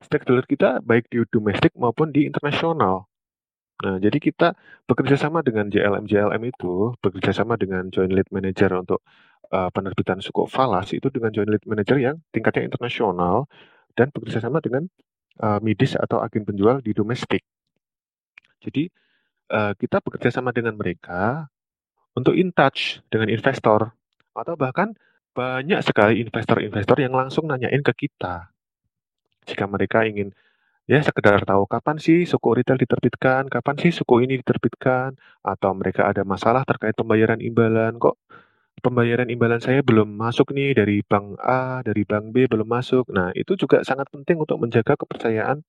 S1: Stakeholder kita baik di domestik maupun di internasional. Nah, jadi kita bekerja sama dengan JLM JLM itu, bekerja sama dengan Joint Lead Manager untuk uh, penerbitan suku falas itu dengan Joint Lead Manager yang tingkatnya internasional dan bekerja sama dengan uh, midis atau agen penjual di domestik. Jadi uh, kita bekerja sama dengan mereka untuk in touch dengan investor atau bahkan banyak sekali investor-investor yang langsung nanyain ke kita. Jika mereka ingin ya sekedar tahu kapan sih suku retail diterbitkan, kapan sih suku ini diterbitkan, atau mereka ada masalah terkait pembayaran imbalan, kok pembayaran imbalan saya belum masuk nih dari bank A, dari bank B belum masuk. Nah, itu juga sangat penting untuk menjaga kepercayaan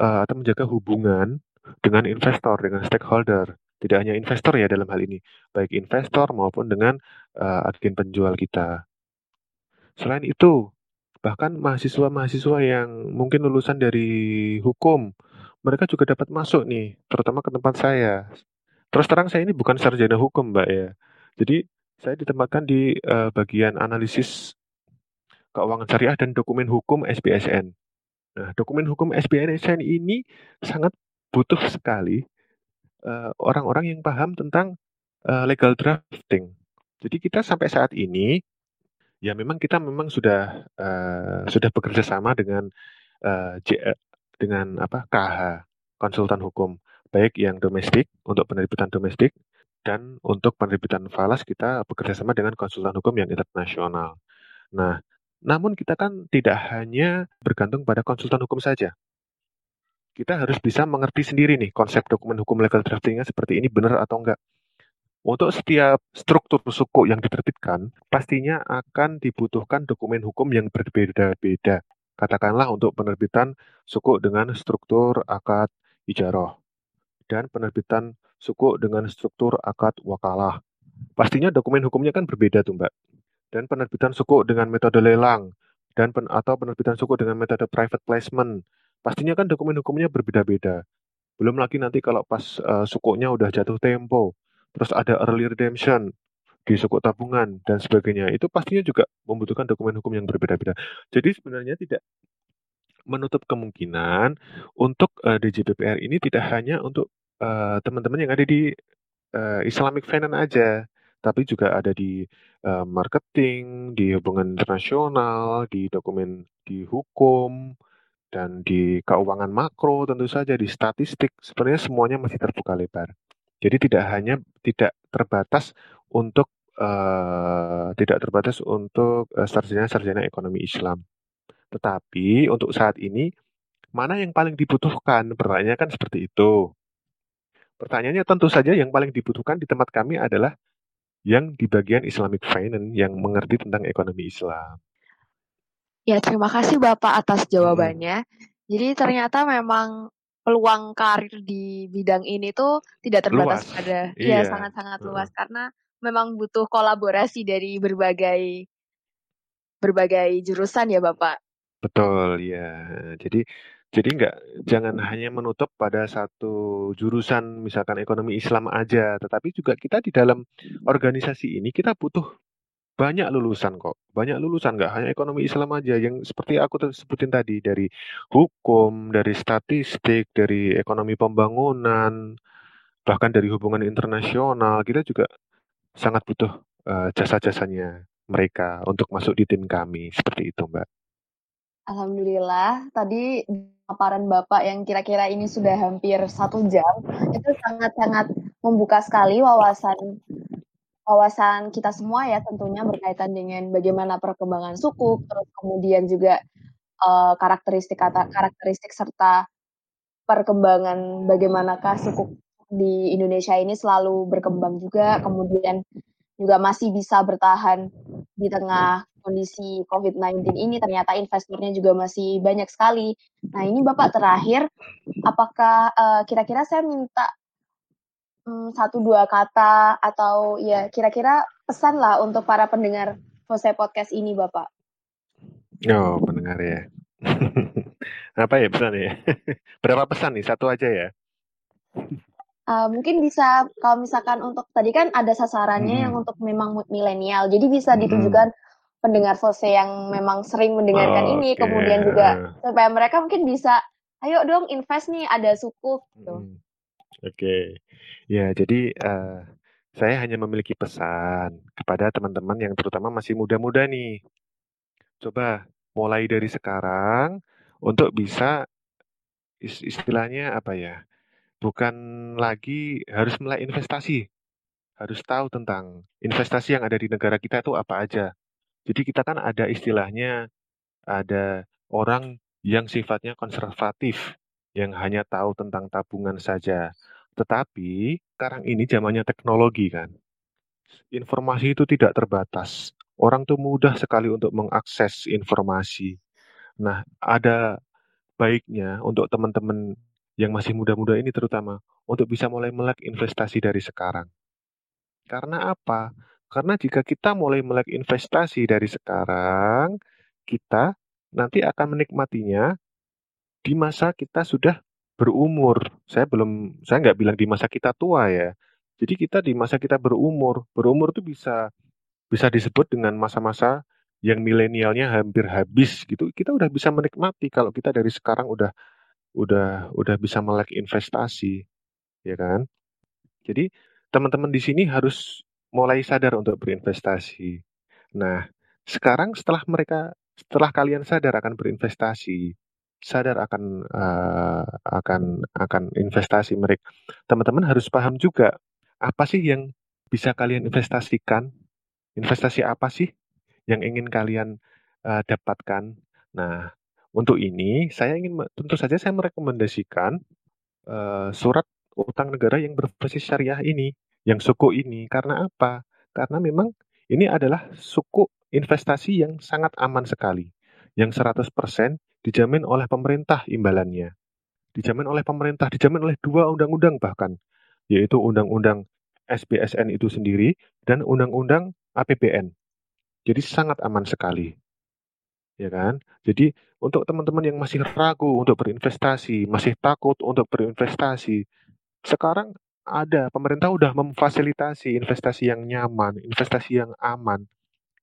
S1: uh, atau menjaga hubungan dengan investor, dengan stakeholder. Tidak hanya investor ya dalam hal ini, baik investor maupun dengan uh, agen penjual kita. Selain itu, bahkan mahasiswa-mahasiswa yang mungkin lulusan dari hukum, mereka juga dapat masuk nih, terutama ke tempat saya. Terus terang saya ini bukan sarjana hukum, Mbak ya. Jadi saya ditempatkan di uh, bagian analisis keuangan syariah dan dokumen hukum SPSN. Nah, dokumen hukum SPSN ini sangat butuh sekali orang-orang uh, yang paham tentang uh, legal drafting. Jadi kita sampai saat ini ya memang kita memang sudah uh, sudah bekerja sama dengan uh, J, dengan apa KH konsultan hukum baik yang domestik untuk penerbitan domestik dan untuk penerbitan falas kita bekerja sama dengan konsultan hukum yang internasional. Nah, namun kita kan tidak hanya bergantung pada konsultan hukum saja. Kita harus bisa mengerti sendiri nih konsep dokumen hukum legal draftingnya seperti ini benar atau enggak. Untuk setiap struktur suku yang diterbitkan, pastinya akan dibutuhkan dokumen hukum yang berbeda-beda. Katakanlah untuk penerbitan suku dengan struktur akad ijaroh dan penerbitan suku dengan struktur akad wakalah. Pastinya dokumen hukumnya kan berbeda tuh Mbak. Dan penerbitan suku dengan metode lelang dan pen atau penerbitan suku dengan metode private placement. Pastinya kan dokumen hukumnya berbeda-beda. Belum lagi nanti kalau pas uh, sukunya udah jatuh tempo, terus ada early redemption di suku tabungan dan sebagainya. Itu pastinya juga membutuhkan dokumen hukum yang berbeda-beda. Jadi sebenarnya tidak menutup kemungkinan untuk uh, eh, DJPPR ini tidak hanya untuk uh, teman-teman yang ada di uh, Islamic Finance aja, tapi juga ada di uh, marketing, di hubungan internasional, di dokumen di hukum, dan di keuangan makro tentu saja, di statistik, sebenarnya semuanya masih terbuka lebar. Jadi tidak hanya tidak terbatas untuk uh, tidak terbatas untuk sarjana-sarjana ekonomi Islam. Tetapi untuk saat ini, mana yang paling dibutuhkan? Pertanyaannya kan seperti itu. Pertanyaannya tentu saja yang paling dibutuhkan di tempat kami adalah yang di bagian Islamic Finance yang mengerti tentang ekonomi Islam.
S2: Ya, terima kasih Bapak atas jawabannya. Hmm. Jadi ternyata memang peluang karir di bidang ini tuh tidak terbatas luas. pada iya sangat-sangat luas karena memang butuh kolaborasi dari berbagai berbagai jurusan ya Bapak.
S1: Betul, ya. Jadi jadi nggak jangan hanya menutup pada satu jurusan misalkan ekonomi Islam aja, tetapi juga kita di dalam organisasi ini kita butuh banyak lulusan kok. Banyak lulusan nggak hanya ekonomi Islam aja yang seperti aku sebutin tadi dari hukum, dari statistik, dari ekonomi pembangunan, bahkan dari hubungan internasional. Kita juga sangat butuh uh, jasa-jasanya mereka untuk masuk di tim kami. Seperti itu, Mbak.
S2: Alhamdulillah, tadi paparan Bapak yang kira-kira ini sudah hampir satu jam, itu sangat-sangat membuka sekali wawasan wawasan kita semua ya tentunya berkaitan dengan bagaimana perkembangan suku, terus kemudian juga uh, karakteristik kata karakteristik serta perkembangan bagaimanakah suku di Indonesia ini selalu berkembang juga, kemudian juga masih bisa bertahan di tengah kondisi COVID-19 ini ternyata investornya juga masih banyak sekali. Nah ini Bapak terakhir, apakah uh, kira-kira saya minta um, satu dua kata atau ya kira-kira pesan lah untuk para pendengar Fose Podcast ini Bapak?
S1: Oh pendengar ya. Apa ya pesan ya? Berapa pesan nih? Satu aja ya?
S2: Uh, mungkin bisa kalau misalkan untuk tadi kan ada sasarannya hmm. yang untuk memang milenial, jadi bisa ditujukan hmm pendengar Fose yang memang sering mendengarkan oh, ini, okay. kemudian juga supaya mereka mungkin bisa, ayo dong invest nih ada suku. Gitu. Hmm.
S1: Oke, ya jadi uh, saya hanya memiliki pesan kepada teman-teman yang terutama masih muda-muda nih. Coba mulai dari sekarang untuk bisa istilahnya apa ya? Bukan lagi harus mulai investasi, harus tahu tentang investasi yang ada di negara kita itu apa aja jadi kita kan ada istilahnya, ada orang yang sifatnya konservatif, yang hanya tahu tentang tabungan saja. Tetapi sekarang ini zamannya teknologi kan. Informasi itu tidak terbatas. Orang tuh mudah sekali untuk mengakses informasi. Nah, ada baiknya untuk teman-teman yang masih muda-muda ini terutama untuk bisa mulai melek investasi dari sekarang. Karena apa? Karena jika kita mulai melek investasi dari sekarang, kita nanti akan menikmatinya di masa kita sudah berumur. Saya belum, saya nggak bilang di masa kita tua ya. Jadi kita di masa kita berumur, berumur itu bisa bisa disebut dengan masa-masa yang milenialnya hampir habis gitu. Kita udah bisa menikmati kalau kita dari sekarang udah udah udah bisa melek investasi, ya kan? Jadi teman-teman di sini harus mulai sadar untuk berinvestasi. Nah, sekarang setelah mereka setelah kalian sadar akan berinvestasi, sadar akan uh, akan akan investasi mereka, teman-teman harus paham juga apa sih yang bisa kalian investasikan? Investasi apa sih yang ingin kalian uh, dapatkan? Nah, untuk ini saya ingin tentu saja saya merekomendasikan uh, surat utang negara yang berbasis syariah ini, yang suku ini. Karena apa? Karena memang ini adalah suku investasi yang sangat aman sekali, yang 100% dijamin oleh pemerintah imbalannya. Dijamin oleh pemerintah, dijamin oleh dua undang-undang bahkan, yaitu Undang-Undang SBSN itu sendiri dan Undang-Undang APBN. Jadi sangat aman sekali. Ya kan? Jadi untuk teman-teman yang masih ragu untuk berinvestasi, masih takut untuk berinvestasi, sekarang ada pemerintah udah memfasilitasi investasi yang nyaman, investasi yang aman,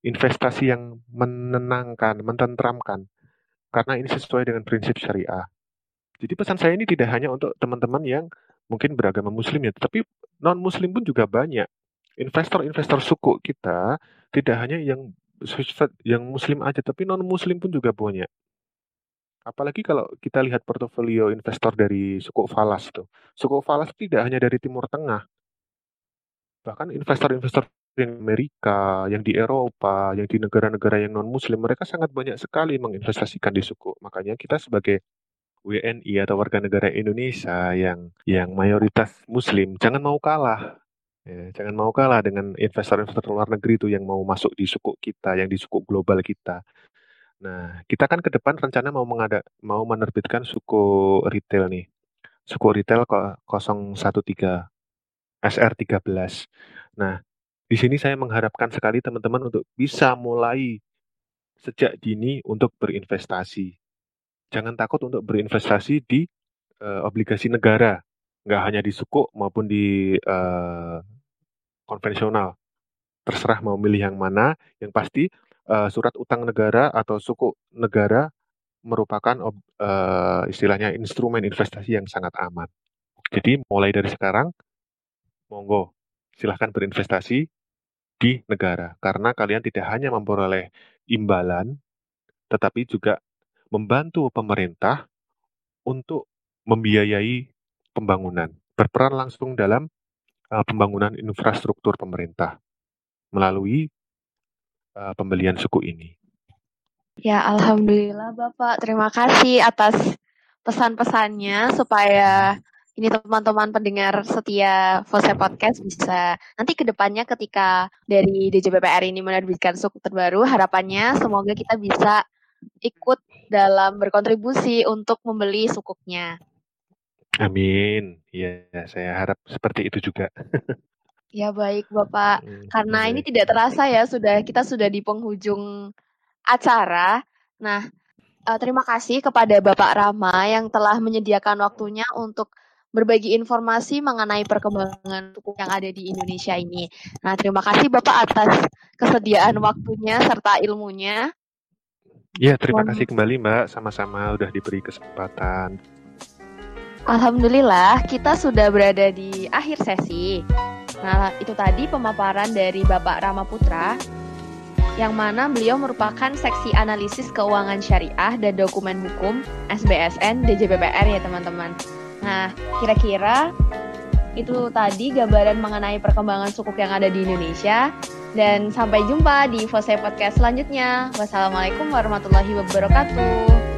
S1: investasi yang menenangkan, mententramkan. Karena ini sesuai dengan prinsip syariah. Jadi pesan saya ini tidak hanya untuk teman-teman yang mungkin beragama muslim ya, tapi non muslim pun juga banyak. Investor-investor suku kita tidak hanya yang yang muslim aja, tapi non muslim pun juga banyak. Apalagi kalau kita lihat portofolio investor dari suku Falas tuh. Suku Falas tidak hanya dari Timur Tengah. Bahkan investor-investor yang Amerika, yang di Eropa, yang di negara-negara yang non-muslim, mereka sangat banyak sekali menginvestasikan di suku. Makanya kita sebagai WNI atau warga negara Indonesia yang yang mayoritas muslim, jangan mau kalah. Ya, jangan mau kalah dengan investor-investor luar negeri itu yang mau masuk di suku kita, yang di suku global kita. Nah, kita kan ke depan rencana mau mengada mau menerbitkan suku retail nih. Suku retail kok 013 SR13. Nah, di sini saya mengharapkan sekali teman-teman untuk bisa mulai sejak dini untuk berinvestasi. Jangan takut untuk berinvestasi di uh, obligasi negara, nggak hanya di suku maupun di uh, konvensional. Terserah mau milih yang mana, yang pasti uh, surat utang negara atau suku negara merupakan uh, istilahnya instrumen investasi yang sangat aman. Jadi mulai dari sekarang, monggo silahkan berinvestasi di negara karena kalian tidak hanya memperoleh imbalan, tetapi juga membantu pemerintah untuk membiayai pembangunan, berperan langsung dalam uh, pembangunan infrastruktur pemerintah melalui uh, pembelian suku ini.
S2: Ya, alhamdulillah Bapak. Terima kasih atas pesan-pesannya supaya ini teman-teman pendengar setia Fose Podcast bisa nanti ke depannya ketika dari DJPPR ini menerbitkan suku terbaru, harapannya semoga kita bisa ikut dalam berkontribusi untuk membeli sukuknya.
S1: Amin. Ya, saya harap seperti itu juga.
S2: ya baik Bapak. Hmm, Karena ini tidak terasa ya sudah kita sudah di penghujung acara. Nah, uh, terima kasih kepada Bapak Rama yang telah menyediakan waktunya untuk berbagi informasi mengenai perkembangan suku yang ada di Indonesia ini. Nah, terima kasih Bapak atas kesediaan waktunya serta ilmunya.
S1: Ya, terima kasih kembali Mbak. Sama-sama udah diberi kesempatan.
S2: Alhamdulillah, kita sudah berada di akhir sesi. Nah, itu tadi pemaparan dari Bapak Rama Putra, yang mana beliau merupakan seksi analisis keuangan syariah dan dokumen hukum SBSN DJPPR ya teman-teman. Nah, kira-kira itu tadi gambaran mengenai perkembangan sukuk yang ada di Indonesia. Dan sampai jumpa di Fose Podcast selanjutnya. Wassalamualaikum warahmatullahi wabarakatuh.